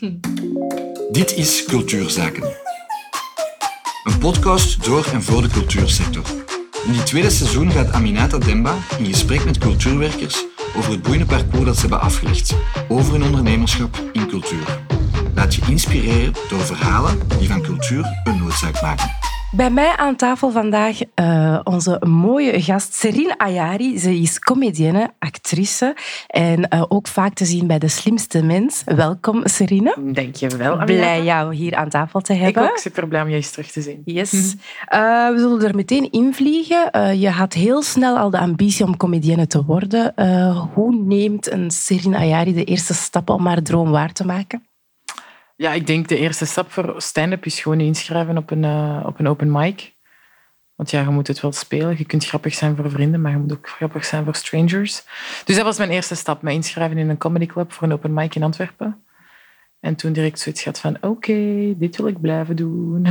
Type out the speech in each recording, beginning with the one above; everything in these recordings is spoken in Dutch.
Dit is Cultuurzaken. Een podcast door en voor de cultuursector. In dit tweede seizoen gaat Aminata Demba in gesprek met cultuurwerkers over het boeiende parcours dat ze hebben afgelegd, over hun ondernemerschap in cultuur. Laat je inspireren door verhalen die van cultuur een noodzaak maken. Bij mij aan tafel vandaag uh, onze mooie gast Serine Ayari. Ze is comedienne, actrice en uh, ook vaak te zien bij De Slimste Mens. Welkom, Serine. Dankjewel. Aminata. Blij jou hier aan tafel te hebben. Ik ook super blij om je eens terug te zien. Yes. Uh, we zullen er meteen invliegen. je had heel snel al de ambitie om comedienne te worden. hoe neemt een Serine Ayari de eerste stap om haar droom waar te maken? Ja, ik denk de eerste stap voor stand-up is gewoon inschrijven op een, uh, op een open mic. Want ja, je moet het wel spelen. Je kunt grappig zijn voor vrienden, maar je moet ook grappig zijn voor strangers. Dus dat was mijn eerste stap, me inschrijven in een comedyclub voor een open mic in Antwerpen. En toen direct zoiets gehad van, oké, dit wil ik blijven doen.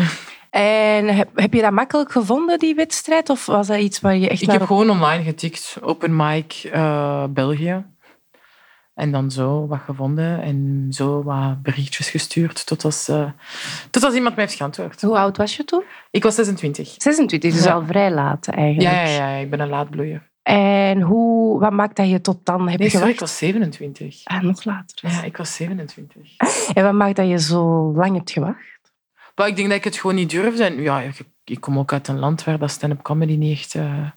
En heb, heb, je dat makkelijk gevonden, die wedstrijd? Of was dat iets waar je echt Ik heb gewoon online getikt, open mic uh, België. En dan zo wat gevonden en zo wat berichtjes gestuurd tot als, uh, tot als iemand mij heeft geantwoord. Hoe oud was je toen? Ik was 26. 26, dus ja. al vrij laat eigenlijk. Ja, ja, ja, ik ben een laatbloeier. En hoe, wat maakt dat je tot dan hebt nee, sorry, ik was 27. Ah, nog later. Ja, ik was 27. En wat maakt dat je zo lang hebt gewacht? Maar ik denk dat ik het gewoon niet durfde. En ja, ik kom ook uit een land waar dat stand-up comedy niet echt uh,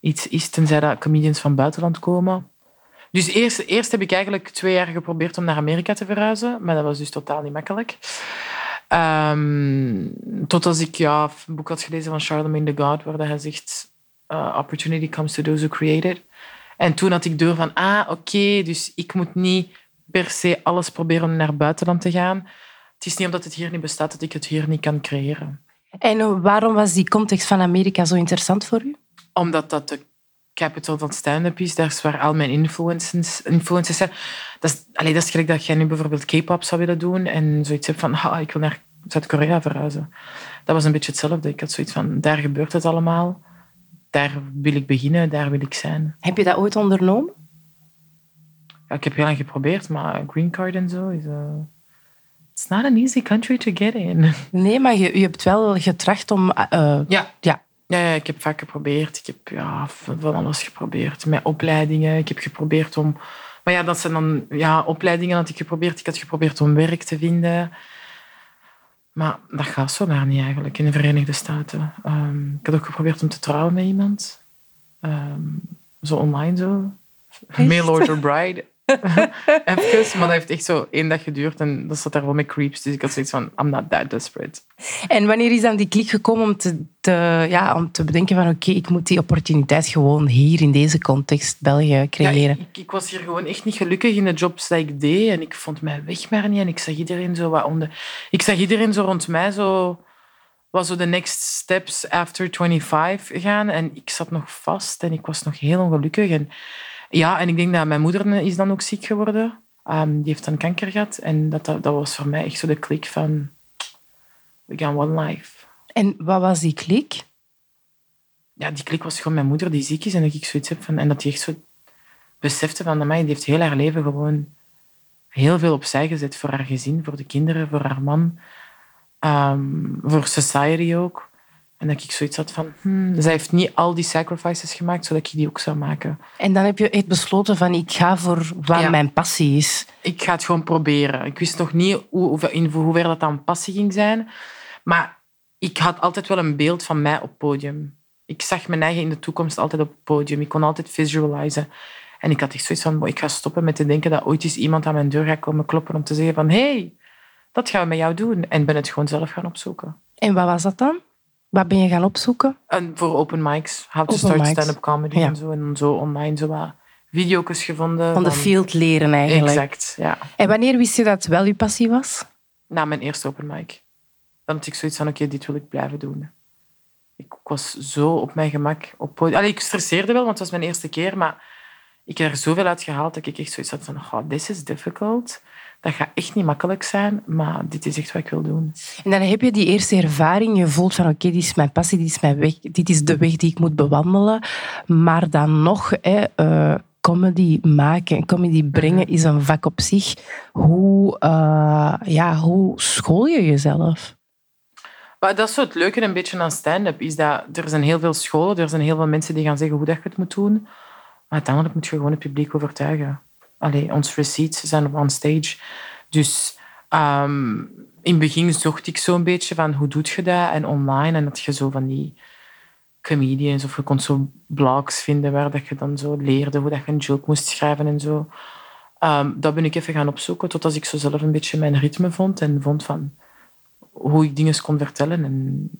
iets is, tenzij dat comedians van buitenland komen. Dus eerst, eerst heb ik eigenlijk twee jaar geprobeerd om naar Amerika te verhuizen, maar dat was dus totaal niet makkelijk. Um, tot als ik ja, een boek had gelezen van Charlemagne the God, waar hij zegt: uh, Opportunity comes to those who create it. En toen had ik door van: ah, oké, okay, dus ik moet niet per se alles proberen om naar buitenland te gaan. Het is niet omdat het hier niet bestaat dat ik het hier niet kan creëren. En waarom was die context van Amerika zo interessant voor u? Omdat dat de capital van stand-up is. Daar is waar al mijn influences, influences zijn. Dat is, allee, dat is gelijk dat jij nu bijvoorbeeld K-pop zou willen doen en zoiets hebt van, ah, ik wil naar Zuid-Korea verhuizen. Dat was een beetje hetzelfde. Ik had zoiets van, daar gebeurt het allemaal. Daar wil ik beginnen, daar wil ik zijn. Heb je dat ooit ondernomen? Ja, ik heb heel lang geprobeerd, maar green card en zo is... Uh, it's not an easy country to get in. Nee, maar je, je hebt wel getracht om... Uh, ja. ja. Ja, ik heb vaak geprobeerd. Ik heb ja, van alles geprobeerd. Met opleidingen. Ik heb geprobeerd om... Maar ja, dat zijn dan ja, opleidingen had ik geprobeerd. Ik had geprobeerd om werk te vinden. Maar dat gaat zo maar niet eigenlijk in de Verenigde Staten. Um, ik had ook geprobeerd om te trouwen met iemand. Um, zo online zo. Mail order bride. Even, maar dat heeft echt zo één dag geduurd en dat zat daar wel met creeps. Dus ik had zoiets van, I'm not that desperate. En wanneer is dan die klik gekomen om te, te ja, om te bedenken van oké, ik moet die opportuniteit gewoon hier in deze context België creëren? Ja, ik, ik, was hier gewoon echt niet gelukkig in de jobs die ik deed en ik vond mijn weg maar niet en ik zag iedereen zo wat onder... Ik zag iedereen zo rond mij zo... Was zo de next steps after 25 gaan en ik zat nog vast en ik was nog heel ongelukkig en ja, en ik denk dat mijn moeder is dan ook ziek geworden. Um, die heeft dan kanker gehad. En dat, dat, dat, was voor mij echt zo de klik van... We gaan one life. En wat was die klik? Ja, die klik was gewoon mijn moeder die ziek is. En dat ik zoiets heb van... En dat die echt zo besefte van... mij die heeft heel haar leven gewoon heel veel opzij gezet voor haar gezin, voor de kinderen, voor haar man. Um, voor society ook. En dat ik zoiets had van, hmm, zij heeft niet al die sacrifices gemaakt, zodat ik die ook zou maken. En dan heb je echt besloten van, ik ga voor wat mijn passie is. Ik ga het gewoon proberen. Ik wist nog niet hoe, in hoever dat dan passie ging zijn. Maar ik had altijd wel een beeld van mij op podium. Ik zag mijn eigen in de toekomst altijd op het podium. Ik kon altijd visualizen. En ik had echt zoiets van, ik ga stoppen met te denken dat ooit eens iemand aan mijn deur gaat komen kloppen om te zeggen van, hey, dat gaan we met jou doen. En ben het gewoon zelf gaan opzoeken. En wat was dat dan? Wat ben je gaan opzoeken? En voor open mics. How to start stand-up comedy en zo. En zo online zo wat video's gevonden. Van de field leren eigenlijk. Exact, ja. En wanneer wist je dat het wel je passie was? Na mijn eerste open mic. Dan had ik zoiets van, oké, dit wil ik blijven doen. Ik was zo op mijn gemak op podium. Allee, ik stresseerde wel, want het was mijn eerste keer, maar ik heb er zoveel uit gehaald dat ik echt zoiets had van, oh, this is difficult dat gaat echt niet makkelijk zijn, maar dit is echt wat ik wil doen. En dan heb je die eerste ervaring, je voelt van oké, dit is mijn passie, dit is mijn weg, dit is de weg die ik moet bewandelen. Maar dan nog, hè, uh, comedy maken en comedy brengen is een vak op zich. Hoe, uh, eh, ja, hoe school je jezelf? Maar dat is zo het leuke een beetje aan stand-up. Is dat er zijn heel veel scholen, er zijn heel veel mensen die gaan zeggen hoe dat je het moet doen. Maar uiteindelijk moet je gewoon het publiek overtuigen. Allee, ons receipts zijn op on stage. Dus ehm, in het begin zocht ik zo'n beetje van hoe doe je dat en online. En dat je zo van die comedians of je kon zo blogs vinden waar dat je dan zo leerde hoe dat je een joke moest schrijven en zo. Um, dat ben ik even gaan opzoeken tot als ik zo zelf een beetje mijn ritme vond en vond van hoe ik dingen kon vertellen en,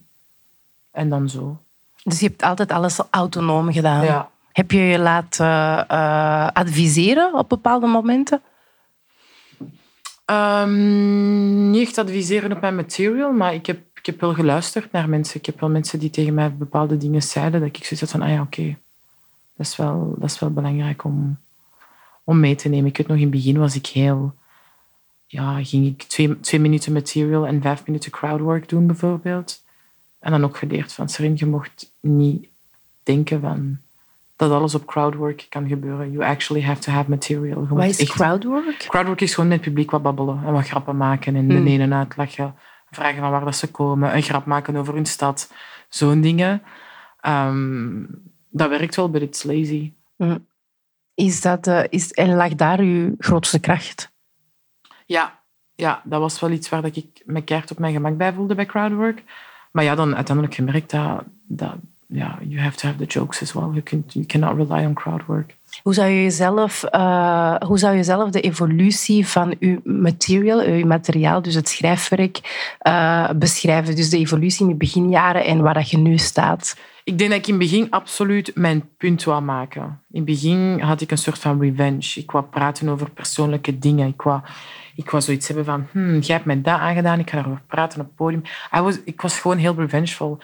en dan zo. Dus je hebt altijd alles autonoom gedaan. Ja. Heb je je laten uh, adviseren op bepaalde momenten? Um, niet echt adviseren op mijn material, maar ik heb, ik heb wel geluisterd naar mensen. Ik heb wel mensen die tegen mij bepaalde dingen zeiden, dat ik zoiets had van, ah ja, oké, dat, is wel, dat is wel belangrijk om, om mee te nemen. Ik weet nog, in het begin was ik heel... Ja, ging ik twee, twee minuten material en vijf minuten crowdwork doen, bijvoorbeeld. En dan ook geleerd van, Serin, je mocht niet denken van dat alles op crowdwork kan gebeuren. You actually have to have material. Wat is echt... crowdwork? Crowdwork is gewoon met het publiek wat babbelen en wat grappen maken en de Hmm. ene uitleggen, vragen van waar dat ze komen, een grap maken over hun stad, zo'n dingen. Um, dat werkt wel, but it's lazy. Hmm. Is dat, uh, is, en lag daar uw grootste kracht? Ja, ja, dat was wel iets waar dat ik me keihard op mijn gemak bij voelde bij crowdwork. Maar ja, dan uiteindelijk gemerkt dat, dat ja, you have to have the jokes as well. You, can, you cannot rely on crowdwork. Hoe zou je jezelf, uh, hoe zou je zelf de evolutie van je material, je materiaal, dus het schrijfwerk, uh, beschrijven? Dus de evolutie in de beginjaren en waar dat je nu staat? Ik denk dat ik in het begin absoluut mijn punt wou maken. In het begin had ik een soort van revenge. Ik wou praten over persoonlijke dingen. Ik wou, ik wou zoiets hebben van, hmm, jij hebt mij dat aangedaan, ik ga daarover praten op het podium. I was, ik was gewoon heel revengeful.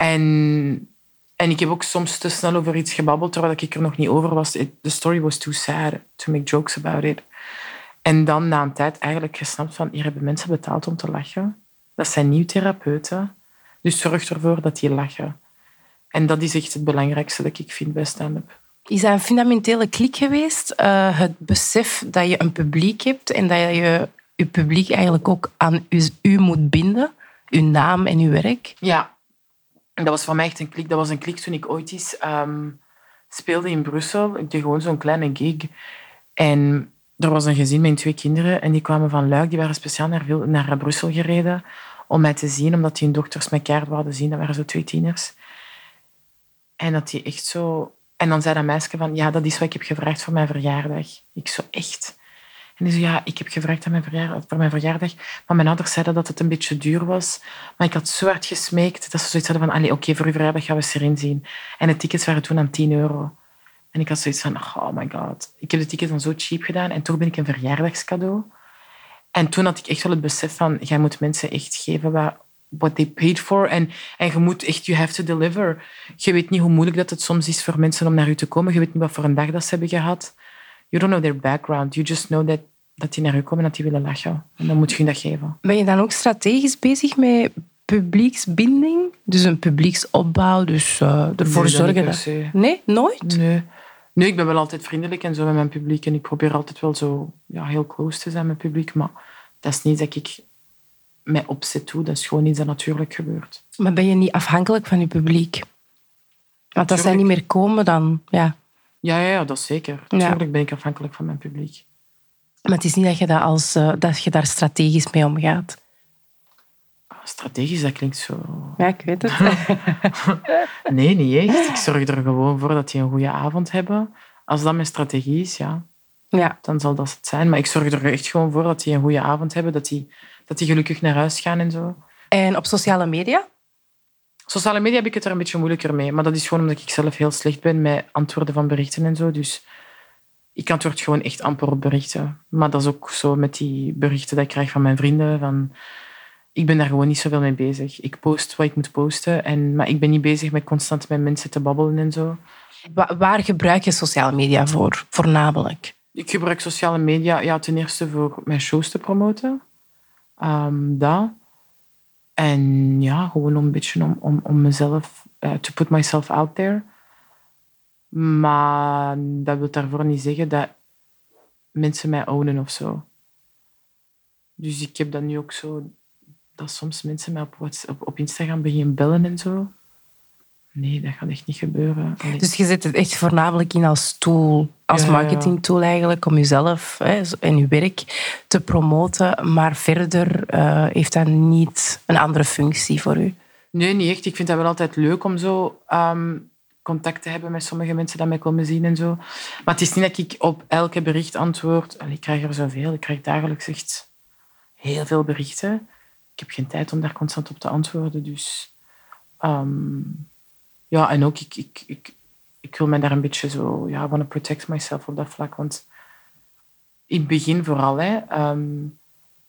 En, en ik heb ook soms te snel over iets gebabbeld terwijl ik er nog niet over was. The story was too sad to make jokes about it. En dan na een tijd eigenlijk gesnapt van, hier hebben mensen betaald om te lachen. Dat zijn nieuw therapeuten. Dus zorg ervoor dat die lachen. En dat is echt het belangrijkste dat ik vind bij stand-up. Is dat een fundamentele klik geweest? Uh, het besef dat je een publiek hebt en dat je je publiek eigenlijk ook aan u, u moet binden? Uw naam en uw werk? Ja, dat was voor mij echt een klik. Dat was een klik toen ik ooit eens um, speelde in Brussel. Ik deed gewoon zo'n kleine gig. En er was een gezin met twee kinderen en die kwamen van Luik. Die waren speciaal naar, naar Brussel gereden om mij te zien, omdat die hun dochters mij keihard wilden zien. Dat waren zo twee tieners. En dat die echt zo... En dan zei dat meisje van, ja, dat is wat ik heb gevraagd voor mijn verjaardag. Ik zo, echt? En zo, ja, ik heb gevraagd aan mijn voor mijn verjaardag, maar mijn ouders zeiden dat het een beetje duur was. Maar ik had zo hard gesmeekt dat ze zoiets hadden van, oké, voor uw verjaardag gaan we Serin zien. En de tickets waren toen aan 10 euro. En ik had zoiets van, oh my god. Ik heb de tickets dan zo cheap gedaan en toch ben ik een verjaardagscadeau. En toen had ik echt wel het besef van, jij moet mensen echt geven wat, what they paid for. En, en je moet echt, you have to deliver. Je weet niet hoe moeilijk dat het soms is voor mensen om naar u te komen. Je weet niet wat voor een dag dat ze hebben gehad. You don't know their background. You just know that, dat die naar u komen en dat die willen lachen. En dan moet je dat geven. Ben je dan ook strategisch bezig met publieksbinding? Dus een publieksopbouw, dus uh, ervoor nee, zorgen dat... dat... Nee, nooit? Nee. nee, ik ben wel altijd vriendelijk en zo met mijn publiek. En ik probeer altijd wel zo ja, heel close te zijn met het publiek. Maar dat is niet dat ik mij opzet toe. Dat is gewoon iets dat natuurlijk gebeurt. Maar ben je niet afhankelijk van je publiek? Want als zij niet meer komen, dan... Ja, ja, ja, ja dat zeker. Natuurlijk ja. ben ik afhankelijk van mijn publiek. Maar het is niet dat je, dat als, uh, dat je daar strategisch mee omgaat. Strategisch, dat klinkt zo... Ja, ik weet het. nee, niet echt. Ik zorg er gewoon voor dat die een goede avond hebben. Als dat mijn strategie is, ja, ja. dan zal dat het zijn. Maar ik zorg er echt gewoon voor dat die een goede avond hebben, dat die, dat die gelukkig naar huis gaan en zo. En op sociale media? Sociale media heb ik het er een beetje moeilijker mee. Maar dat is gewoon omdat ik zelf heel slecht ben met antwoorden van berichten en zo. Dus ik antwoord gewoon echt amper op berichten. Maar dat is ook zo met die berichten die ik krijg van mijn vrienden. Van, ik ben daar gewoon niet zoveel mee bezig. Ik post wat ik moet posten. En, maar ik ben niet bezig met constant met mensen te babbelen en zo. Waar, waar gebruik je sociale media voor, voornamelijk? Ik gebruik sociale media ja, ten eerste voor mijn shows te promoten. Um, dat. En ja, gewoon een beetje om, om, om mezelf, uh, to put myself out there. Maar dat wil daarvoor niet zeggen dat mensen mij ownen of zo. Dus ik heb dat nu ook zo... Dat soms mensen mij op, WhatsApp, op, op Instagram beginnen bellen en zo. Nee, dat gaat echt niet gebeuren. Allee. Dus je zet het echt voornamelijk in als tool, als Ja, marketingtool eigenlijk, om jezelf hè, en je werk te promoten. Maar verder eh, heeft dat niet een andere functie voor u. Nee, niet echt. Ik vind dat wel altijd leuk om zo ehm, contact te hebben met sommige mensen die mij komen zien en zo. Maar het is niet dat ik op elke bericht antwoord. Allee, ik krijg er zoveel. Ik krijg dagelijks echt heel veel berichten. Ik heb geen tijd om daar constant op te antwoorden. Dus ehm, ja, en ook ik, ik, ik, ik wil mij daar een beetje zo... Ja, want to protect myself op dat vlak. Want in het begin vooral, hè, ehm,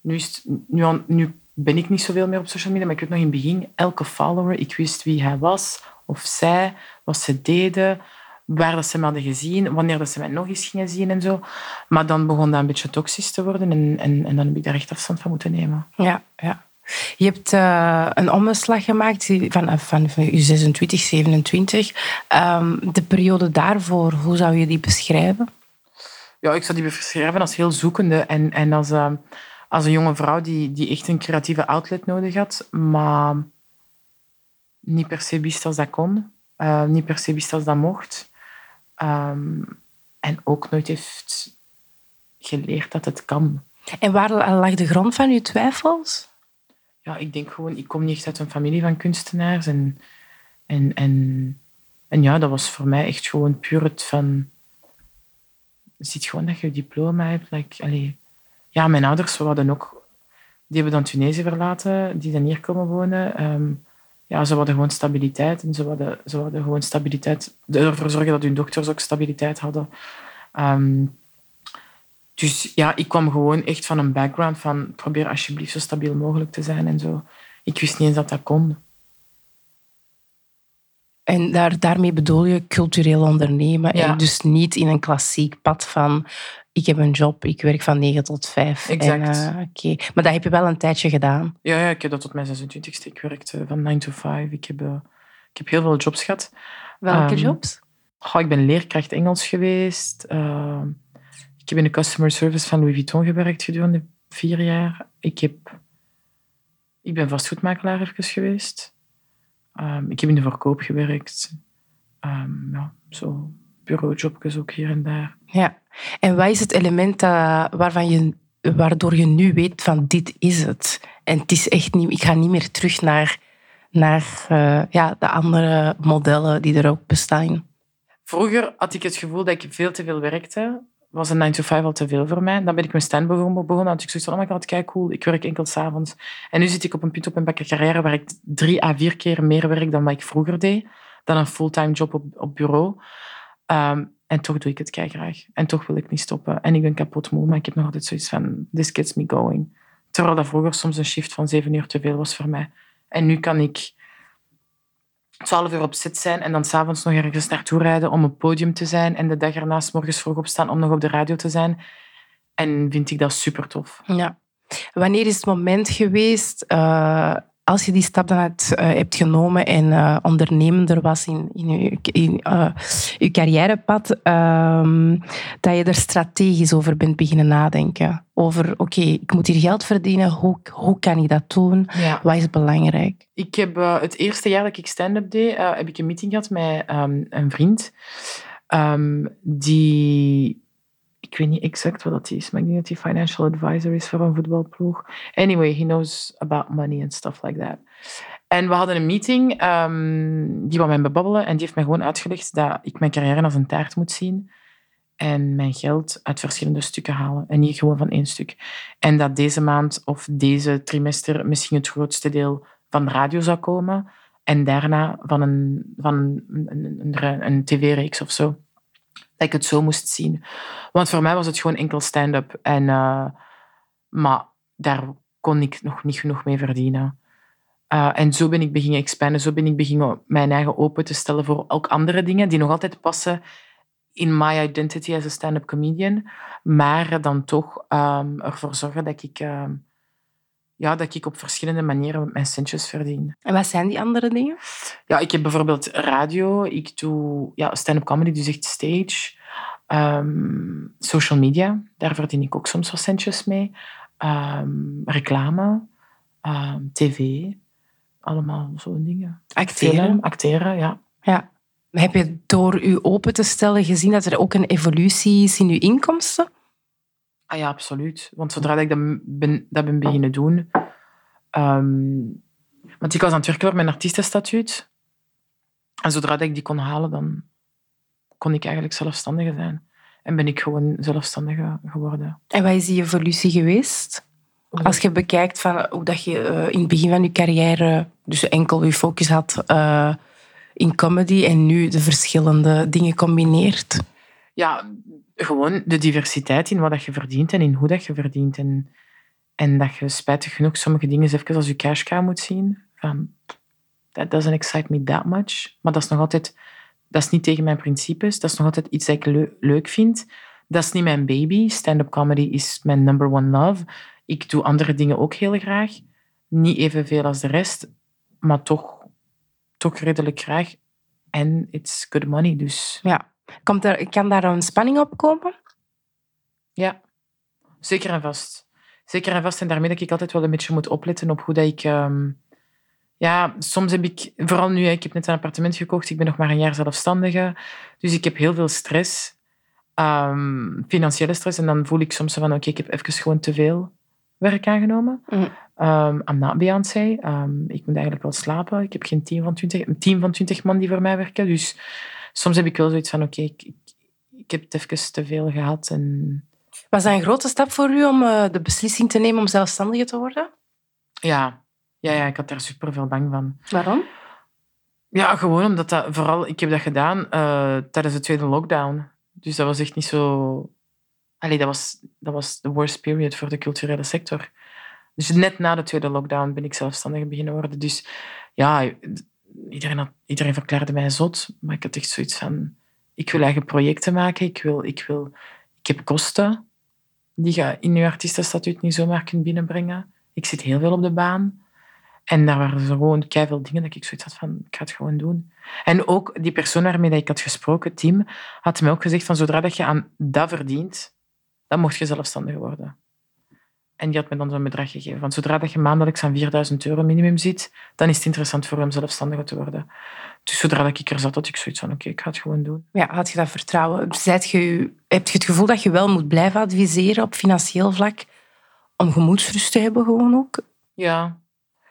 nu, is nu, nu ben ik niet zoveel meer op social media, maar ik weet nog in het begin, elke follower, ik wist wie hij was of zij, wat ze deden, waar dat ze me hadden gezien, wanneer dat ze mij nog eens gingen zien en zo. Maar dan begon dat een beetje toxisch te worden en, en, en dan heb ik daar echt afstand van moeten nemen. Ja, ja. Je hebt eh, een omslag gemaakt van, van, van je 26, 27. Ehm, de periode daarvoor, hoe zou je die beschrijven? Ja, ik zou die beschrijven als heel zoekende en, en als, eh, als een jonge vrouw die, die echt een creatieve outlet nodig had, maar niet per se wist als dat kon, eh, niet per se wist als dat mocht. Ehm, en ook nooit heeft geleerd dat het kan. En waar lag de grond van je twijfels? Ja, ik denk gewoon, ik kom niet echt uit een familie van kunstenaars. En, en, en, en ja, dat was voor mij echt gewoon puur het van... Ziet gewoon dat je je diploma hebt. Like, allee. Ja, mijn ouders hadden ook... Die hebben dan Tunesië verlaten, die dan hier komen wonen. Ehm, ja, ze hadden gewoon stabiliteit. En ze hadden, ze hadden gewoon stabiliteit... Ervoor zorgen dat hun dochters ook stabiliteit hadden. Ehm, dus ja, ik kwam gewoon echt van een background van probeer alsjeblieft zo stabiel mogelijk te zijn en zo. Ik wist niet eens dat dat kon. En daar, daarmee bedoel je cultureel ondernemen. Ja. En dus niet in een klassiek pad van ik heb een job, ik werk van 9 tot 5. Exact. Eh, oké. Maar dat heb je wel een tijdje gedaan. Ja, ja, ik heb dat tot mijn 26e. Ik werkte van 9 to 5. Ik heb, eh, ik heb heel veel jobs gehad. Welke Ehm, jobs? Ik ben leerkracht Engels geweest. Eh, ik heb in de customer service van Louis Vuitton gewerkt gedurende vier jaar. Ik, heb, ik ben vastgoedmakelaar even geweest. Ehm, ik heb in de verkoop gewerkt. Ehm, ja, zo bureaujobjes ook hier en daar. Ja. En wat is het element dat, waarvan je, waardoor je nu weet van dit is het? En het is echt niet, ik ga niet meer terug naar, naar eh, ja, de andere modellen die er ook bestaan. Vroeger had ik het gevoel dat ik veel te veel werkte. Was een 9 to 5 al te veel voor mij. Dan ben ik mijn stand begonnen. begonnen had ik zoiets van, oh my kijk cool, ik werk enkel s'avonds. En nu zit ik op een punt op mijn carrière waar ik drie à vier keer meer werk dan wat ik vroeger deed. Dan een fulltime job op, op bureau. Ehm, en toch doe ik het graag. En toch wil ik niet stoppen. En ik ben kapot moe, maar ik heb nog altijd zoiets van, this gets me going. Terwijl dat vroeger soms een shift van zeven uur te veel was voor mij. En nu kan ik 12 uur op zit zijn en dan s'avonds nog ergens naartoe rijden om op podium te zijn en de dag erna morgens vroeg opstaan om nog op de radio te zijn. En vind ik dat super tof. Ja. Wanneer is het moment geweest, eh, als je die stap dan hebt, eh, hebt genomen en eh, ondernemender was in, in, je, in eh, je carrièrepad, ehm, dat je er strategisch over bent beginnen nadenken? Over, oké, ik moet hier geld verdienen, hoe, hoe kan ik dat doen? Ja. Wat is belangrijk? Ik heb het eerste jaar dat ik stand-up deed, heb ik een meeting gehad met ehm, een vriend. ehm, die... Ik weet niet exact wat dat is, maar ik denk dat hij financial advisor is voor een voetbalploeg. Anyway, he knows about money and stuff like that. En we hadden een meeting, ehm, die wou mij bebabbelen en die heeft mij gewoon uitgelegd dat ik mijn carrière als een taart moet zien en mijn geld uit verschillende stukken halen en niet gewoon van één stuk. En dat deze maand of deze trimester misschien het grootste deel van de radio zou komen en daarna van een, van een, een, een, een tv-reeks of zo. Dat ik het zo moest zien. Want voor mij was het gewoon enkel stand-up. En, eh, maar daar kon ik nog niet genoeg mee verdienen. Eh, en zo ben ik beginnen expanden. Zo ben ik beginnen mijn eigen open te stellen voor ook andere dingen die nog altijd passen in my identity as a stand-up comedian. Maar dan toch ehm, ervoor zorgen dat ik, ehm, ja, dat ik op verschillende manieren mijn centjes verdien. En wat zijn die andere dingen? Ja, ik heb bijvoorbeeld radio. Ik doe ja, stand-up comedy, dus echt stage. Ehm, social media, daar verdien ik ook soms wat centjes mee. ehm, reclame, ehm, tv, allemaal zo'n dingen. Acteren. Film, acteren, ja. Ja. Heb je door u open te stellen gezien dat er ook een evolutie is in uw inkomsten? Ah ja, absoluut. Want zodra ik dat ben, dat ben beginnen doen... ehm, want ik was aan het werken voor mijn artiestenstatuut. En zodra ik die kon halen, dan kon ik eigenlijk zelfstandige zijn. En ben ik gewoon zelfstandige geworden. En wat is die evolutie geweest? Als je bekijkt van hoe dat je eh, in het begin van je carrière dus enkel je focus had eh, in comedy en nu de verschillende dingen combineert. Ja, gewoon de diversiteit in wat je verdient en in hoe dat je verdient. En, en dat je spijtig genoeg sommige dingen even als je cash cow moet zien. Van, that doesn't excite me that much. Maar dat is nog altijd... Dat is niet tegen mijn principes. Dat is nog altijd iets dat ik leu- leuk vind. Dat is niet mijn baby. Stand-up comedy is mijn number one love. Ik doe andere dingen ook heel graag. Niet evenveel als de rest, maar toch, toch redelijk graag. En it's good money, dus... Ja. Komt er, kan daar een spanning op komen? Ja, zeker en vast. Zeker en vast. En daarmee dat ik altijd wel een beetje moet opletten op hoe dat ik... ehm, ja, soms heb ik... Vooral nu, ik heb net een appartement gekocht. Ik ben nog maar een jaar zelfstandige. Dus ik heb heel veel stress. ehm, financiële stress. En dan voel ik soms van... Oké, ik heb even gewoon te veel werk aangenomen. Mm. Ehm I'm not Beyoncé. Ik moet eigenlijk wel slapen. Ik heb geen team van 20, een team van 20 man die voor mij werken. Dus soms heb ik wel zoiets van... Oké, ik, ik, ik heb het even te veel gehad. En Was dat een grote stap voor u om eh, de beslissing te nemen om zelfstandige te worden? Ja, ja, ja ik had daar super veel bang van. Waarom? Ja, gewoon omdat dat vooral, ik heb dat gedaan eh, tijdens de tweede lockdown. Dus dat was echt niet zo. Allee, dat was, dat was de worst period voor de culturele sector. Dus net na de tweede lockdown ben ik zelfstandig beginnen worden. Dus ja, iedereen, iedereen verklaarde mij zot. Maar ik had echt zoiets van: ik wil eigen projecten maken. Ik, wil, ik, wil, ik heb kosten die je in je artiestenstatuut niet zomaar kunt binnenbrengen. Ik zit heel veel op de baan. En daar waren gewoon veel dingen dat ik zoiets had van, ik ga het gewoon doen. En ook die persoon waarmee ik had gesproken, Tim, had mij ook gezegd van, zodra dat je aan dat verdient, dan mocht je zelfstandig worden. En die had me dan zo'n bedrag gegeven. Want zodra dat je maandelijks aan 4000 euro minimum zit, dan is het interessant voor hem zelfstandiger te worden. Dus zodra dat ik er zat, had ik zoiets van, oké, ik ga het gewoon doen. Ja, had je dat vertrouwen? Zijt je, heb je het gevoel dat je wel moet blijven adviseren op financieel vlak om gemoedsrust te hebben gewoon ook? Ja.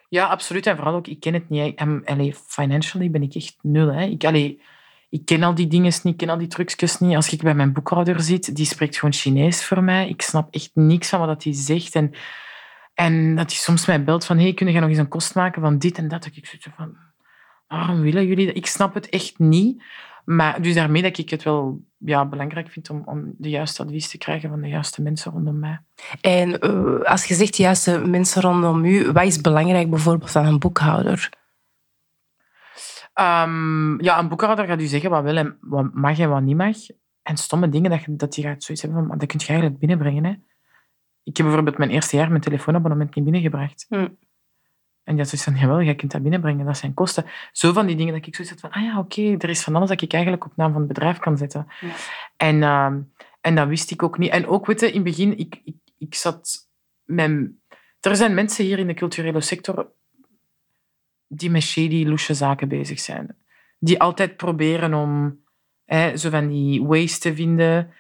Ja, absoluut. En vooral ook, ik ken het niet. allee, financially ben ik echt nul. Hè. Ik, allee, ik ken al die dingen niet, ik ken al die trucjes niet. Als ik bij mijn boekhouder zit, die spreekt gewoon Chinees voor mij. Ik snap echt niks van wat hij zegt. En, en dat hij soms mij belt van, hey, kun je nog eens een kost maken van dit en dat? Ik heb van, waarom willen jullie dat? Ik snap het echt niet. Maar dus daarmee dat ik het wel ja, belangrijk vind om, om de juiste advies te krijgen van de juiste mensen rondom mij. En eh, als je zegt de juiste mensen rondom u, wat is belangrijk bijvoorbeeld aan een boekhouder? Ehm, ja, een boekhouder gaat u zeggen wat wel en wat mag en wat niet mag. En stomme dingen dat je, dat je gaat zoiets hebben van, dat kun je eigenlijk binnenbrengen. Hè. Ik heb bijvoorbeeld mijn eerste jaar mijn telefoonabonnement niet binnengebracht. Hm. En had zoiets van, jawel, jij kunt dat binnenbrengen, dat zijn kosten. Zo van die dingen dat ik zoiets had van, ah ja, oké, er is van alles dat ik eigenlijk op naam van het bedrijf kan zetten. Ja. En, ehm, en dat wist ik ook niet. En ook, weet je, in het begin, ik, ik, ik zat... Mijn... Er zijn mensen hier in de culturele sector die met shady, loesje zaken bezig zijn. Die altijd proberen om hè, zo van die ways te vinden.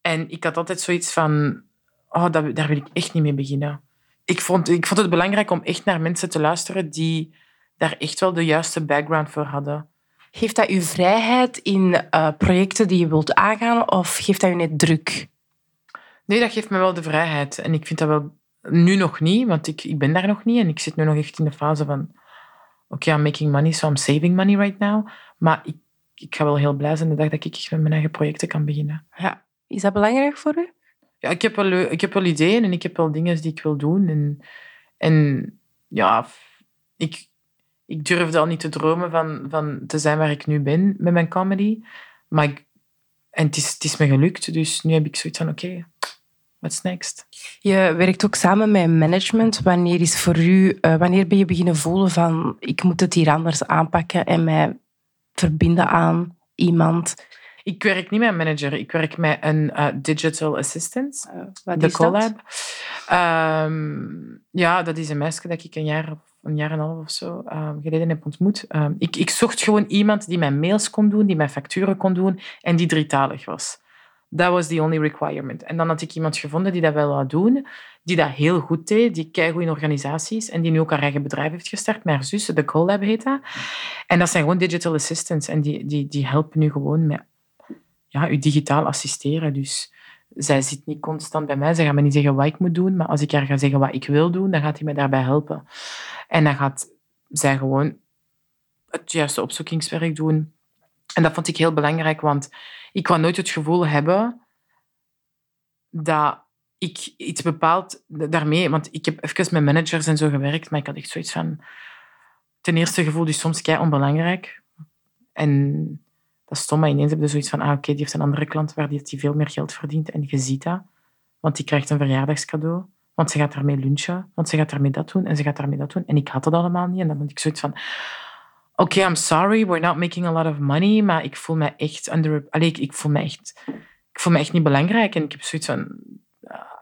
En ik had altijd zoiets van, oh, dat, daar wil ik echt niet mee beginnen. Ik vond, ik vond het belangrijk om echt naar mensen te luisteren die daar echt wel de juiste background voor hadden. Geeft dat u vrijheid in eh, projecten die je wilt aangaan of geeft dat u net druk? Nee, dat geeft me wel de vrijheid. En ik vind dat wel nu nog niet, want ik, ik ben daar nog niet. En ik zit nu nog echt in de fase van... Oké, I'm making money, so I'm saving money right now. Maar ik, ik ga wel heel blij zijn de dag dat ik echt met mijn eigen projecten kan beginnen. Ja. Is dat belangrijk voor u? Ja, ik heb wel, ik heb wel ideeën en ik heb wel dingen die ik wil doen. En, en ja, ik, ik durfde al niet te dromen van, van te zijn waar ik nu ben met mijn comedy. Maar ik, en het is, het is me gelukt, dus nu heb ik zoiets van, oké, what's next? Je werkt ook samen met management. Wanneer is voor u, eh, wanneer ben je beginnen voelen van ik moet het hier anders aanpakken en mij verbinden aan iemand Ik werk niet met een manager, ik werk met een uh, digital assistant. Uh, wat de is collab. Um, ja, dat is een meisje dat ik een jaar of een jaar en een half of zo um, geleden heb ontmoet. Um, ik, ik zocht gewoon iemand die mijn mails kon doen, die mijn facturen kon doen en die drietalig was. Dat was the only requirement. En dan had ik iemand gevonden die dat wel wou doen, die dat heel goed deed, die keigoed in organisaties en die nu ook haar eigen bedrijf heeft gestart met haar zus, de Collab heet dat. En dat zijn gewoon digital assistants en die, die, die helpen nu gewoon met ja, u digitaal assisteren. Dus zij zit niet constant bij mij. Ze gaat me niet zeggen wat ik moet doen, maar als ik haar ga zeggen wat ik wil doen, dan gaat hij mij daarbij helpen. En dan gaat zij gewoon het juiste opzoekingswerk doen. En dat vond ik heel belangrijk, want ik kwam nooit het gevoel hebben dat ik iets bepaald daarmee... Want ik heb even met managers en zo gewerkt, maar ik had echt zoiets van... Ten eerste gevoel dus soms kei onbelangrijk. En dat is stom, maar ineens heb je zoiets van... Ah, oké, die heeft een andere klant waar die, veel meer geld verdient. En je ziet dat, want die krijgt een verjaardagscadeau. Want ze gaat daarmee lunchen, want ze gaat daarmee dat doen en ze gaat daarmee dat doen. En ik had dat allemaal niet. En dan had ik zoiets van... Oké, I'm sorry, we're not making a lot of money, maar ik voel me echt under... Allee, ik, voel me echt... Ik voel me echt niet belangrijk. En ik heb zoiets van...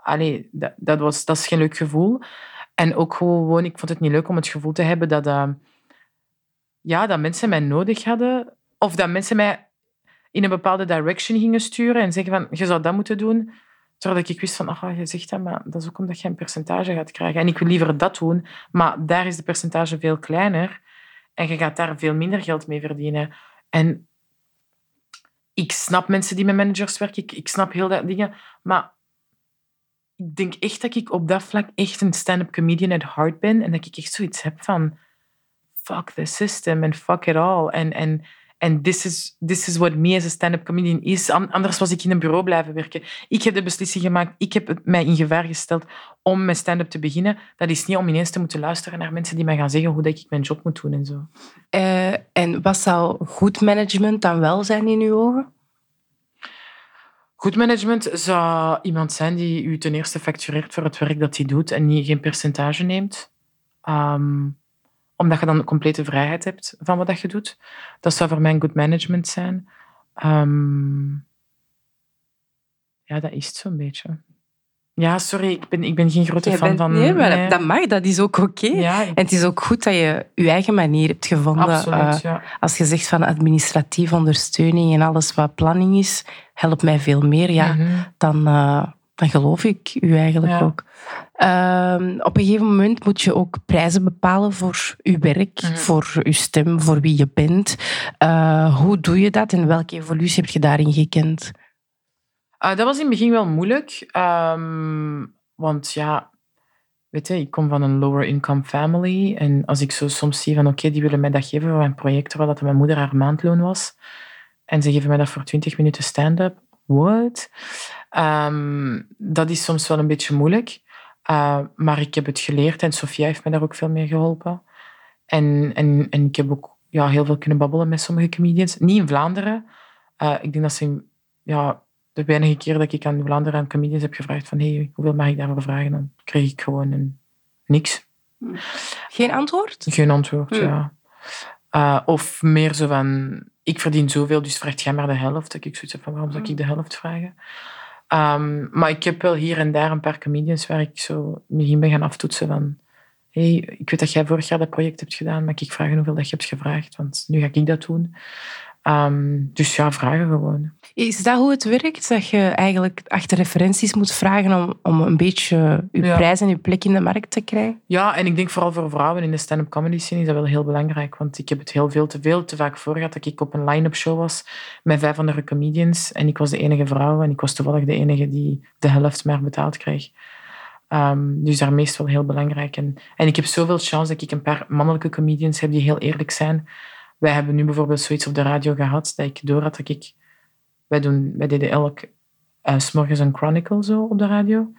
Allee, dat, was, dat is geen leuk gevoel. En ook gewoon, ik vond het niet leuk om het gevoel te hebben dat, uh, ja, dat mensen mij nodig hadden. Of dat mensen mij in een bepaalde direction gingen sturen en zeggen van, je zou dat moeten doen. Terwijl ik wist van, ach, je zegt dat, maar dat is ook omdat je een percentage gaat krijgen. En ik wil liever dat doen, maar daar is de percentage veel kleiner. En je gaat daar veel minder geld mee verdienen. En ik snap mensen die met managers werken, ik, ik snap heel dat dingen, maar ik denk echt dat ik op dat vlak echt een stand-up comedian at heart ben en dat ik echt zoiets heb van fuck the system and fuck it all. En, en, en this is, this is what me as a stand-up comedian is. Anders was ik in een bureau blijven werken. Ik heb de beslissing gemaakt, ik heb mij in gevaar gesteld om met stand-up te beginnen. Dat is niet om ineens te moeten luisteren naar mensen die mij gaan zeggen hoe dat ik mijn job moet doen en zo. Uh, en wat zou goed management dan wel zijn in uw ogen? Goed management zou iemand zijn die u ten eerste factureert voor het werk dat hij doet en niet geen percentage neemt. Um, omdat je dan complete vrijheid hebt van wat je doet. Dat zou voor mij good management zijn. Um, ja, dat is het zo'n beetje. Ja, sorry, ik ben, ik ben geen grote fan bent, van... Nee, maar nee. dat mag, dat is ook oké. Okay. Ja, en het is ook goed dat je je eigen manier hebt gevonden. Absoluut, uh, ja. Als je zegt van administratieve ondersteuning en alles wat planning is, helpt mij veel meer, ja, mm -hmm. dan, uh, dan geloof ik u eigenlijk ja. ook. Uh, op een gegeven moment moet je ook prijzen bepalen voor je werk, mm -hmm. voor je stem, voor wie je bent. Uh, hoe doe je dat en welke evolutie heb je daarin gekend? Uh, dat was in het begin wel moeilijk. Um, want ja, weet je, ik kom van een lower income family. En als ik zo soms zie van oké, okay, die willen mij dat geven voor een project terwijl dat mijn moeder haar maandloon was. En ze geven mij dat voor 20 minuten stand-up. What? Um, dat is soms wel een beetje moeilijk. Uh, maar ik heb het geleerd en Sofia heeft me daar ook veel mee geholpen. En, en, en ik heb ook ja, heel veel kunnen babbelen met sommige comedians. Niet in Vlaanderen. Uh, ik denk dat ze... Ja, de weinige keer dat ik aan Vlaanderen aan comedians heb gevraagd van hey, hoeveel mag ik daarvoor vragen? Dan kreeg ik gewoon een, niks. Geen antwoord? Geen antwoord, hmm. ja. Uh, of meer zo van, ik verdien zoveel, dus vraagt jij maar de helft. Dat ik zoiets heb van, waarom zou ik de helft vragen? Um, maar ik heb wel hier en daar een paar comedians waar ik zo begin ben gaan aftoetsen van hey, ik weet dat jij vorig jaar dat project hebt gedaan, maar ik vraag hoeveel dat je hebt gevraagd, want nu ga ik dat doen. Um, dus ja, vragen gewoon. Is dat hoe het werkt? Dat je eigenlijk achter referenties moet vragen om, om een beetje je ja. prijs en je plek in de markt te krijgen? Ja, en ik denk vooral voor vrouwen in de stand-up comedy scene is dat wel heel belangrijk. Want ik heb het heel veel te veel te vaak voor gehad dat ik op een line-up show was met vijf andere comedians en ik was de enige vrouw en ik was toevallig de enige die de helft maar betaald kreeg. Um, dus daarmee is het wel heel belangrijk. En, en ik heb zoveel chance dat ik een paar mannelijke comedians heb die heel eerlijk zijn. Wij hebben nu bijvoorbeeld zoiets op de radio gehad dat ik door had dat ik... Wij, doen, deden elk uh, s morgens een chronicle zo op de radio.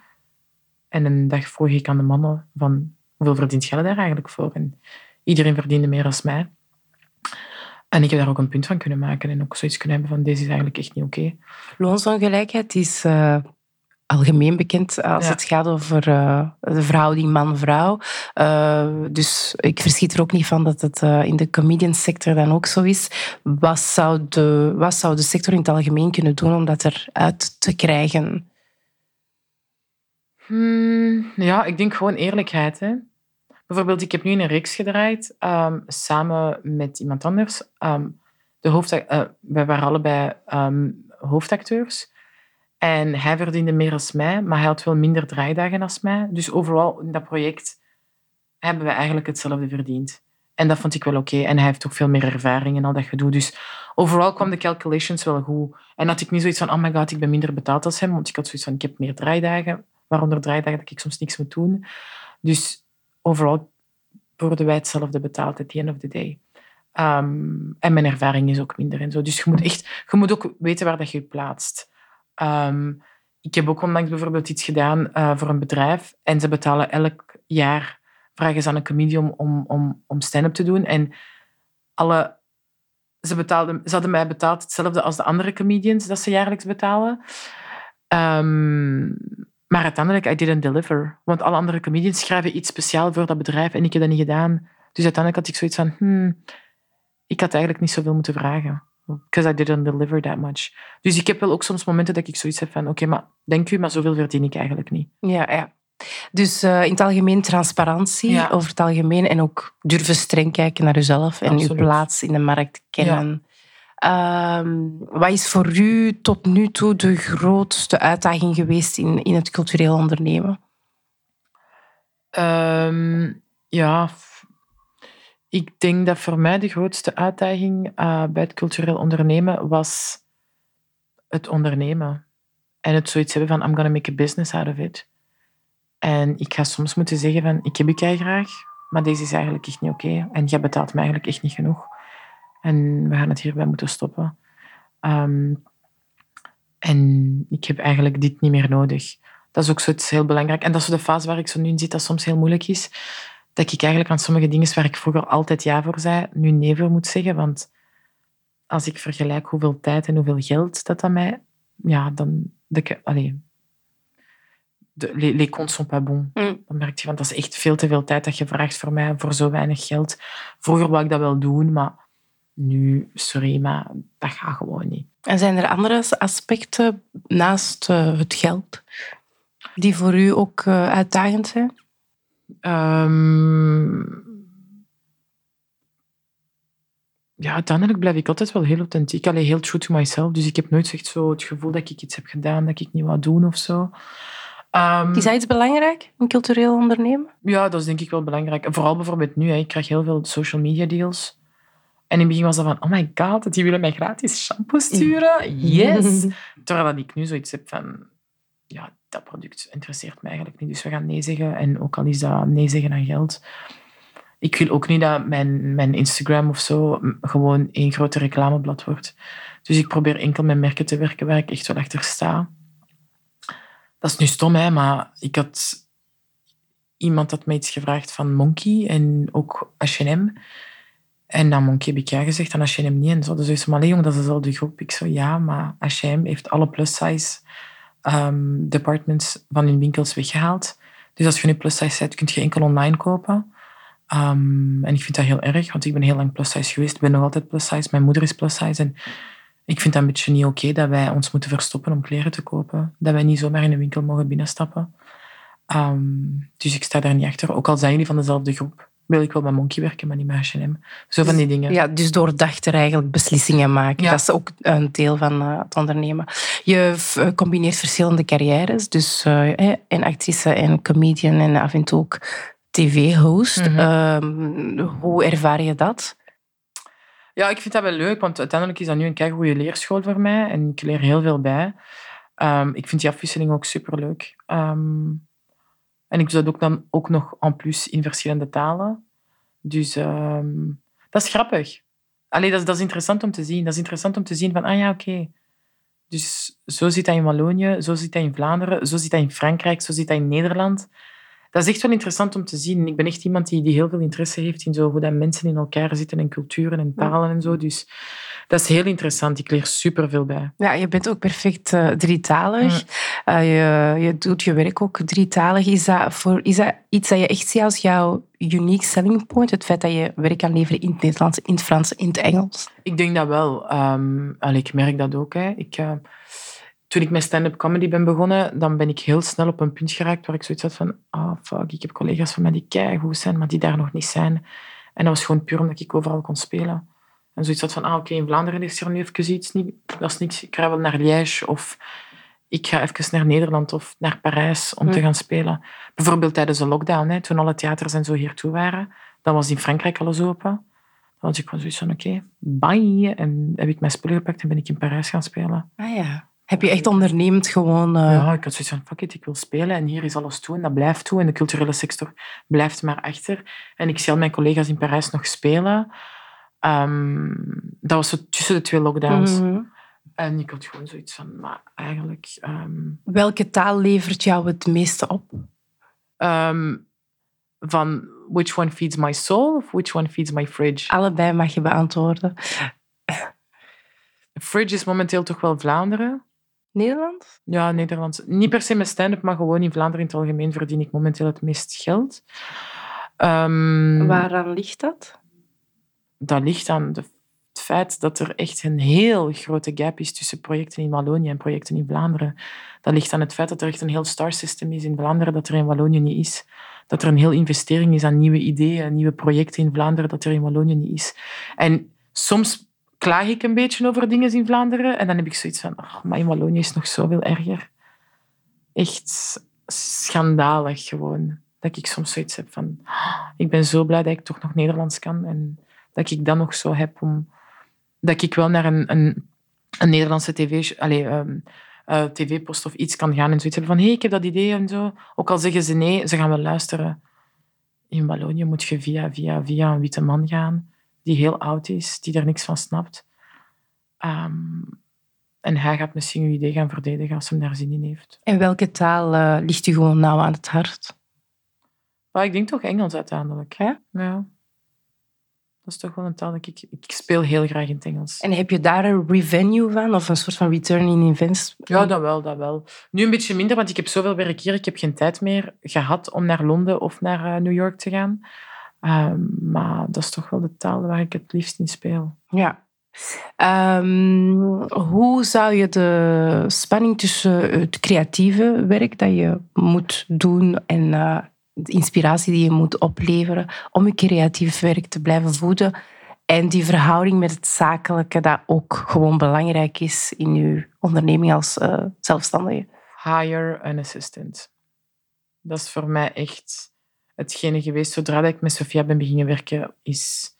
En een dag vroeg ik aan de mannen van hoeveel verdient jij daar eigenlijk voor? En iedereen verdiende meer dan mij. En ik heb daar ook een punt van kunnen maken en ook zoiets kunnen hebben van deze is eigenlijk echt niet oké. Okay. Loonsongelijkheid is uh, algemeen bekend als Ja. het gaat over eh, de verhouding man-vrouw. Eh, dus ik verschiet er ook niet van dat het eh, in de comedian sector dan ook zo is. Wat zou, de, wat zou de sector in het algemeen kunnen doen om dat eruit te krijgen? Hmm, ja, ik denk gewoon eerlijkheid. Hè. Bijvoorbeeld, ik heb nu een reeks gedraaid ehm, samen met iemand anders. Ehm, de eh, wij waren allebei ehm, hoofdacteurs. En hij verdiende meer als mij, maar hij had veel minder draaidagen als mij. Dus overal in dat project hebben we eigenlijk hetzelfde verdiend. En dat vond ik wel oké. En hij heeft ook veel meer ervaring en al dat gedoe. Dus overal kwam de calculations wel goed. En had ik niet zoiets van, oh my god, ik ben minder betaald als hem. Want ik had zoiets van, ik heb meer draaidagen. Waaronder draaidagen dat ik soms niks moet doen. Dus overal worden wij hetzelfde betaald at the end of the day. Ehm, en mijn ervaring is ook minder en zo. Dus je moet echt, je moet ook weten waar dat je je plaatst. Ehm, ik heb ook onlangs bijvoorbeeld iets gedaan eh, voor een bedrijf en ze betalen elk jaar, vragen ze aan een comedian om, om, om stand-up te doen. En alle, ze, betaalden, ze hadden mij betaald hetzelfde als de andere comedians dat ze jaarlijks betalen. Ehm, maar uiteindelijk, I didn't deliver. Want alle andere comedians schrijven iets speciaal voor dat bedrijf en ik heb dat niet gedaan. Dus uiteindelijk had ik zoiets van, hmm, ik had eigenlijk niet zoveel moeten vragen. Because I didn't deliver that much. Dus ik heb wel ook soms momenten dat ik zoiets heb van, oké, maar denk u, maar zoveel verdien ik eigenlijk niet. Ja, ja. Dus eh, in het algemeen transparantie Ja. over het algemeen en ook durven streng kijken naar jezelf en Absoluut. uw plaats in de markt kennen. Ehm, wat is voor u tot nu toe de grootste uitdaging geweest in, in het cultureel ondernemen? Ehm, ja, ik denk dat voor mij de grootste uitdaging eh, bij het cultureel ondernemen was het ondernemen. En het zoiets hebben van, I'm gonna make a business out of it. En ik ga soms moeten zeggen van, ik heb kei graag, maar deze is eigenlijk echt niet oké. En jij betaalt me eigenlijk echt niet genoeg. En we gaan het hierbij moeten stoppen. Ehm, en ik heb eigenlijk dit niet meer nodig. Dat is ook zoiets heel belangrijk. En dat is de fase waar ik zo nu in zit, dat soms heel moeilijk is. Dat ik eigenlijk aan sommige dingen waar ik vroeger altijd ja voor zei, nu nee voor moet zeggen. Want als ik vergelijk hoeveel tijd en hoeveel geld dat aan mij... Ja, dan... De, allee, de, les, les comptes sont pas bons. Mm. Dan merk je, want dat is echt veel te veel tijd dat je vraagt voor mij, voor zo weinig geld. Vroeger wou ik dat wel doen, maar nu, sorry, maar dat gaat gewoon niet. En zijn er andere aspecten naast eh, het geld die voor u ook eh, uitdagend zijn? Ehm, ja, uiteindelijk blijf ik altijd wel heel authentiek. Allee, heel true to myself. Dus ik heb nooit echt zo het gevoel dat ik iets heb gedaan dat ik niet wou doen of zo. Ehm, Is dat iets belangrijk in cultureel ondernemen? Ja, dat is denk ik wel belangrijk. Vooral bijvoorbeeld nu. Hè, ik krijg heel veel social media deals. En in het begin was dat van, oh my god, die willen mij gratis shampoo sturen. Yes! Terwijl dat ik nu zoiets heb van, ja, dat product interesseert mij eigenlijk niet. Dus we gaan nee zeggen. En ook al is dat nee zeggen aan geld. Ik wil ook niet dat mijn, mijn Instagram of zo gewoon één grote reclameblad wordt. Dus ik probeer enkel met merken te werken waar ik echt wel achter sta. Dat is nu stom, hè, maar ik had iemand had mij iets gevraagd van Monkey en ook H&M. En aan Monkey heb ik ja gezegd, aan H&M niet. En zo, dus ze maar allee, jong, dat is dezelfde groep. Ik zo, ja, maar H&M heeft alle plus-size ehm, departments van hun winkels weggehaald. Dus als je nu plus-size bent, kun je enkel online kopen. Ehm, en ik vind dat heel erg, want ik ben heel lang plus-size geweest. Ik ben nog altijd plus-size. Mijn moeder is plus-size. En ik vind dat een beetje niet oké dat wij ons moeten verstoppen om kleren te kopen. Dat wij niet zomaar in een winkel mogen binnenstappen. Ehm, dus ik sta daar niet achter. Ook al zijn jullie van dezelfde groep, wil ik wel met Monkey werken, maar niet met H&M. Zo van die dingen. Ja, dus doordachter eigenlijk beslissingen maken. Ja. Dat is ook een deel van eh, het ondernemen. Je eh, combineert verschillende carrières. Dus eh, en actrice en comedian en af en toe ook tv-host. Mhm. Ehm, hoe ervaar je dat? Ja, ik vind dat wel leuk, want uiteindelijk is dat nu een keigoede leerschool voor mij en ik leer heel veel bij. Ehm, ik vind die afwisseling ook superleuk. Ehm en ik doe dat ook dan ook nog en plus in verschillende talen. Dus ehm, dat is grappig. Allee, dat, is, dat is interessant om te zien. Dat is interessant om te zien van, ah ja, oké. Dus zo zit dat in Wallonië, zo zit dat in Vlaanderen, zo zit dat in Frankrijk, zo zit dat in Nederland. Dat is echt wel interessant om te zien. Ik ben echt iemand die, die heel veel interesse heeft in zo hoe dat mensen in elkaar zitten en culturen en talen en zo. Dus Dat is heel interessant. Ik leer superveel bij. Ja, je bent ook perfect uh, drietalig. Uh, je, je doet je werk ook drietalig. Is dat, voor, is dat iets dat je echt ziet als jouw unique selling point? Het feit dat je werk kan leveren in het Nederlands, in het Frans, in het Engels? Ik denk dat wel. Um, allee, ik merk dat ook. Hè. Ik, uh, toen ik met stand-up comedy ben begonnen, dan ben ik heel snel op een punt geraakt waar ik zoiets had van ah, oh, fuck, ik heb collega's van mij die keigoed zijn, maar die daar nog niet zijn. En dat was gewoon puur omdat ik overal kon spelen. En zoiets had van, ah, oké, in Vlaanderen is er nu even iets, niet, dat is niks, ik ga wel naar Liège of ik ga even naar Nederland of naar Parijs om te gaan spelen. Bijvoorbeeld tijdens de lockdown, hè, toen alle theaters en zo hier toe waren, dan was in Frankrijk alles open. Dan had ik gewoon zoiets van, oké, bye. En heb ik mijn spullen gepakt en ben ik in Parijs gaan spelen. Ah ja. Heb je echt ondernemend gewoon... Uh... Ja, ik had zoiets van, fuck it, ik wil spelen en hier is alles toe en dat blijft toe en de culturele sector blijft maar achter. En ik zie al mijn collega's in Parijs nog spelen. Um, dat was zo tussen de twee lockdowns. Mm -hmm. En ik had gewoon zoiets van, maar eigenlijk... Um, Welke taal levert jou het meeste op? Um, van which one feeds my soul of which one feeds my fridge? Allebei mag je beantwoorden. Fridge is momenteel toch wel Vlaanderen. Nederland? Ja, Nederlands. Niet per se met stand-up, maar gewoon in Vlaanderen in het algemeen verdien ik momenteel het meest geld. Um, Waaraan ligt dat? Dat ligt aan het feit dat er echt een heel grote gap is tussen projecten in Wallonië en projecten in Vlaanderen. Dat ligt aan het feit dat er echt een heel star system is in Vlaanderen dat er in Wallonië niet is. Dat er een heel investering is aan nieuwe ideeën, nieuwe projecten in Vlaanderen dat er in Wallonië niet is. En soms klaag ik een beetje over dingen in Vlaanderen. En dan heb ik zoiets van, oh, maar in Wallonië is het nog zoveel erger. Echt schandalig gewoon. Dat ik soms zoiets heb van, oh, ik ben zo blij dat ik toch nog Nederlands kan. En dat ik dat nog zo heb om... Dat ik wel naar een, een, een Nederlandse tv... Allez, um, uh, tv-post of iets kan gaan en zoiets hebben van, hé, hey, ik heb dat idee en zo. Ook al zeggen ze nee, ze gaan wel luisteren. In Wallonië moet je via, via, via een witte man gaan die heel oud is, die er niks van snapt. Um, en hij gaat misschien uw idee gaan verdedigen als hij daar zin in heeft. En welke taal uh, ligt u gewoon nauw aan het hart? Maar ik denk toch Engels uiteindelijk. Ja? ja. Dat is toch wel een taal dat ik... Ik speel heel graag in het Engels. En heb je daar een revenue van? Of een soort van return in invest? Ja, dat wel, dat wel. Nu een beetje minder, want ik heb zoveel werk hier. Ik heb geen tijd meer gehad om naar Londen of naar uh, New York te gaan. Um, maar dat is toch wel de taal waar ik het liefst in speel. Ja. Um, hoe zou je de spanning tussen het creatieve werk dat je moet doen en uh, de inspiratie die je moet opleveren om je creatief werk te blijven voeden en die verhouding met het zakelijke dat ook gewoon belangrijk is in je onderneming als uh, zelfstandige? Hire an assistant. Dat is voor mij echt hetgene geweest, zodra ik met Sofia ben beginnen werken, is...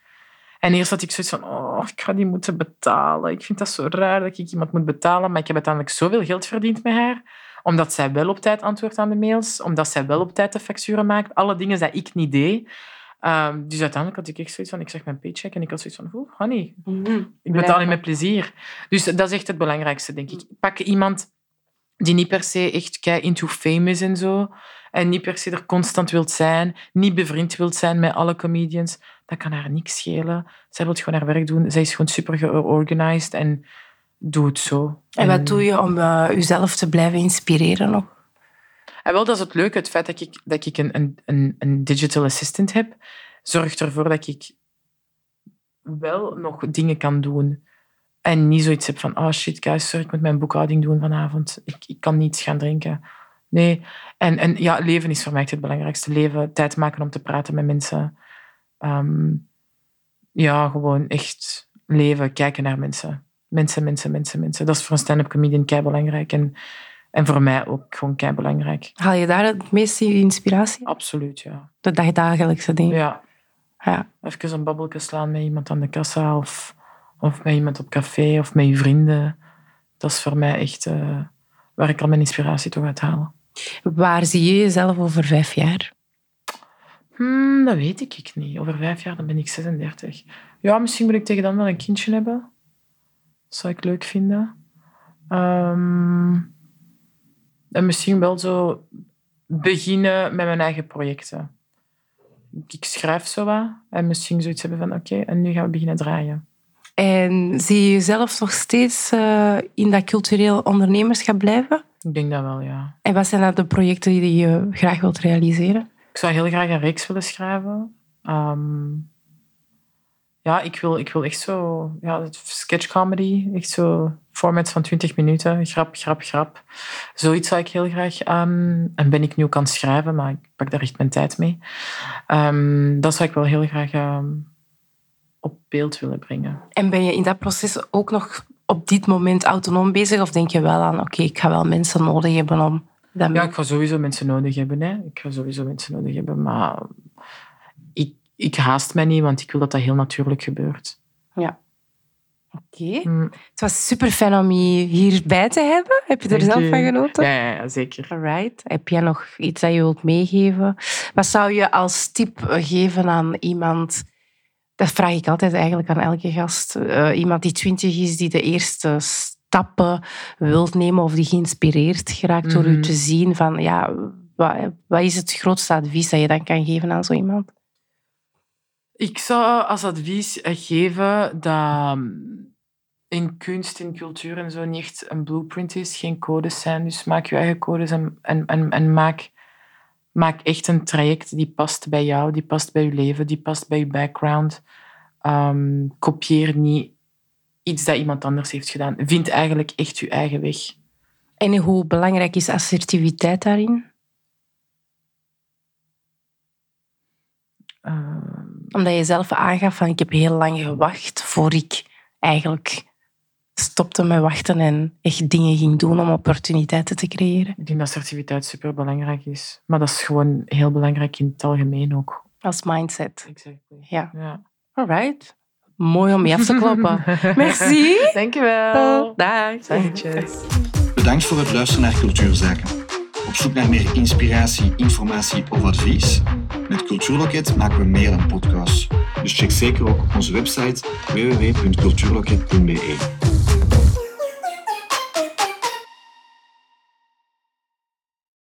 En eerst had ik zoiets van, oh, ik ga die moeten betalen. Ik vind dat zo raar dat ik iemand moet betalen. Maar ik heb uiteindelijk zoveel geld verdiend met haar. Omdat zij wel op tijd antwoordt aan de mails. Omdat zij wel op tijd de facturen maakt. Alle dingen die ik niet deed. Um, dus uiteindelijk had ik echt zoiets van, ik zag mijn paycheck en ik had zoiets van, oh, honey, mm-hmm. ik betaal je met plezier. Dus dat is echt het belangrijkste, denk ik. Pak iemand die niet per se echt kei into fame is en zo. En niet per se er constant wilt zijn. Niet bevriend wilt zijn met alle comedians. Dat kan haar niks schelen. Zij wil gewoon haar werk doen. Zij is gewoon super georganized en doet het zo. En wat doe je om uh, jezelf te blijven inspireren nog? En wel, dat is het leuke. Het feit dat ik, dat ik een, een, een digital assistant heb, zorgt ervoor dat ik wel nog dingen kan doen. En niet zoiets heb van, oh shit, guys, sorry, ik moet mijn boekhouding doen vanavond. Ik, ik kan niets gaan drinken. Nee. En, en ja, leven is voor mij het belangrijkste. Leven, tijd maken om te praten met mensen. Um, ja, gewoon echt leven, kijken naar mensen. Mensen, mensen, mensen, mensen. Dat is voor een stand-up comedian kei belangrijk. En, en voor mij ook gewoon kei belangrijk. Haal je daar het meeste inspiratie? Absoluut, ja. De dagdagelijkse dingen? Ja. ja. Even een babbelje slaan met iemand aan de kassa of, of met iemand op café of met je vrienden. Dat is voor mij echt uh, waar ik al mijn inspiratie toch uit haal. Waar zie je jezelf over vijf jaar? Hmm, dat weet ik niet. Over vijf jaar dan ben ik 36. Ja, misschien moet ik tegen dan wel een kindje hebben. Dat zou ik leuk vinden. Um, en misschien wel zo beginnen met mijn eigen projecten. Ik schrijf zo wat en misschien zoiets hebben van oké, en nu gaan we beginnen draaien. En zie je jezelf nog steeds uh, in dat cultureel ondernemerschap blijven? Ik denk dat wel, ja. En wat zijn dan de projecten die je graag wilt realiseren? Ik zou heel graag een reeks willen schrijven. Um, ja, ik wil, ik wil echt zo... Ja, sketchcomedy. Echt zo formats van 20 minuten. Grap, grap, grap. Zoiets zou ik heel graag... Um, en ben ik nu ook aan het schrijven, maar ik pak daar echt mijn tijd mee. Um, dat zou ik wel heel graag um, op beeld willen brengen. En ben je in dat proces ook nog op dit moment autonoom bezig? Of denk je wel aan, oké, okay, ik ga wel mensen nodig hebben om... Dat ja, ik ga sowieso mensen nodig hebben. Hè. Ik ga sowieso mensen nodig hebben, maar ik, haast mij niet, want ik wil dat dat heel natuurlijk gebeurt. Ja. Oké. Okay. Mm. Het was super fijn om je hierbij te hebben. Heb je er Dank zelf je. van genoten? Ja, ja, zeker. Alright. Heb jij nog iets dat je wilt meegeven? Wat zou je als tip geven aan iemand... Dat vraag ik altijd eigenlijk aan elke gast. Uh, iemand die twintig is, die de eerste stappen wilt nemen of die geïnspireerd geraakt door Mhm. u te zien van ja, wat, wat is het grootste advies dat je dan kan geven aan zo iemand? Ik zou als advies geven dat in kunst, in cultuur en zo niet echt een blueprint is, geen codes zijn. Dus maak je eigen codes en, en, en, en maak, maak echt een traject die past bij jou, die past bij je leven, die past bij je background. Um, kopieer niet iets dat iemand anders heeft gedaan. Vind eigenlijk echt je eigen weg. En hoe belangrijk is assertiviteit daarin? Uh, Omdat je zelf aangaf van ik heb heel lang gewacht voor ik eigenlijk stopte met wachten en echt dingen ging doen om opportuniteiten te creëren. Ik denk dat assertiviteit super belangrijk is. Maar dat is gewoon heel belangrijk in het algemeen ook. Als mindset. Exactly. Ja. ja. Alright. Mooi om je af te kloppen. Merci. Dankjewel. Dag. Dankjes. Bedankt voor het luisteren naar Cultuurzaken. Op zoek naar meer inspiratie, informatie of advies? Met Cultuurloket maken we meer dan podcasts. Dus check zeker ook onze website www.cultuurloket.be.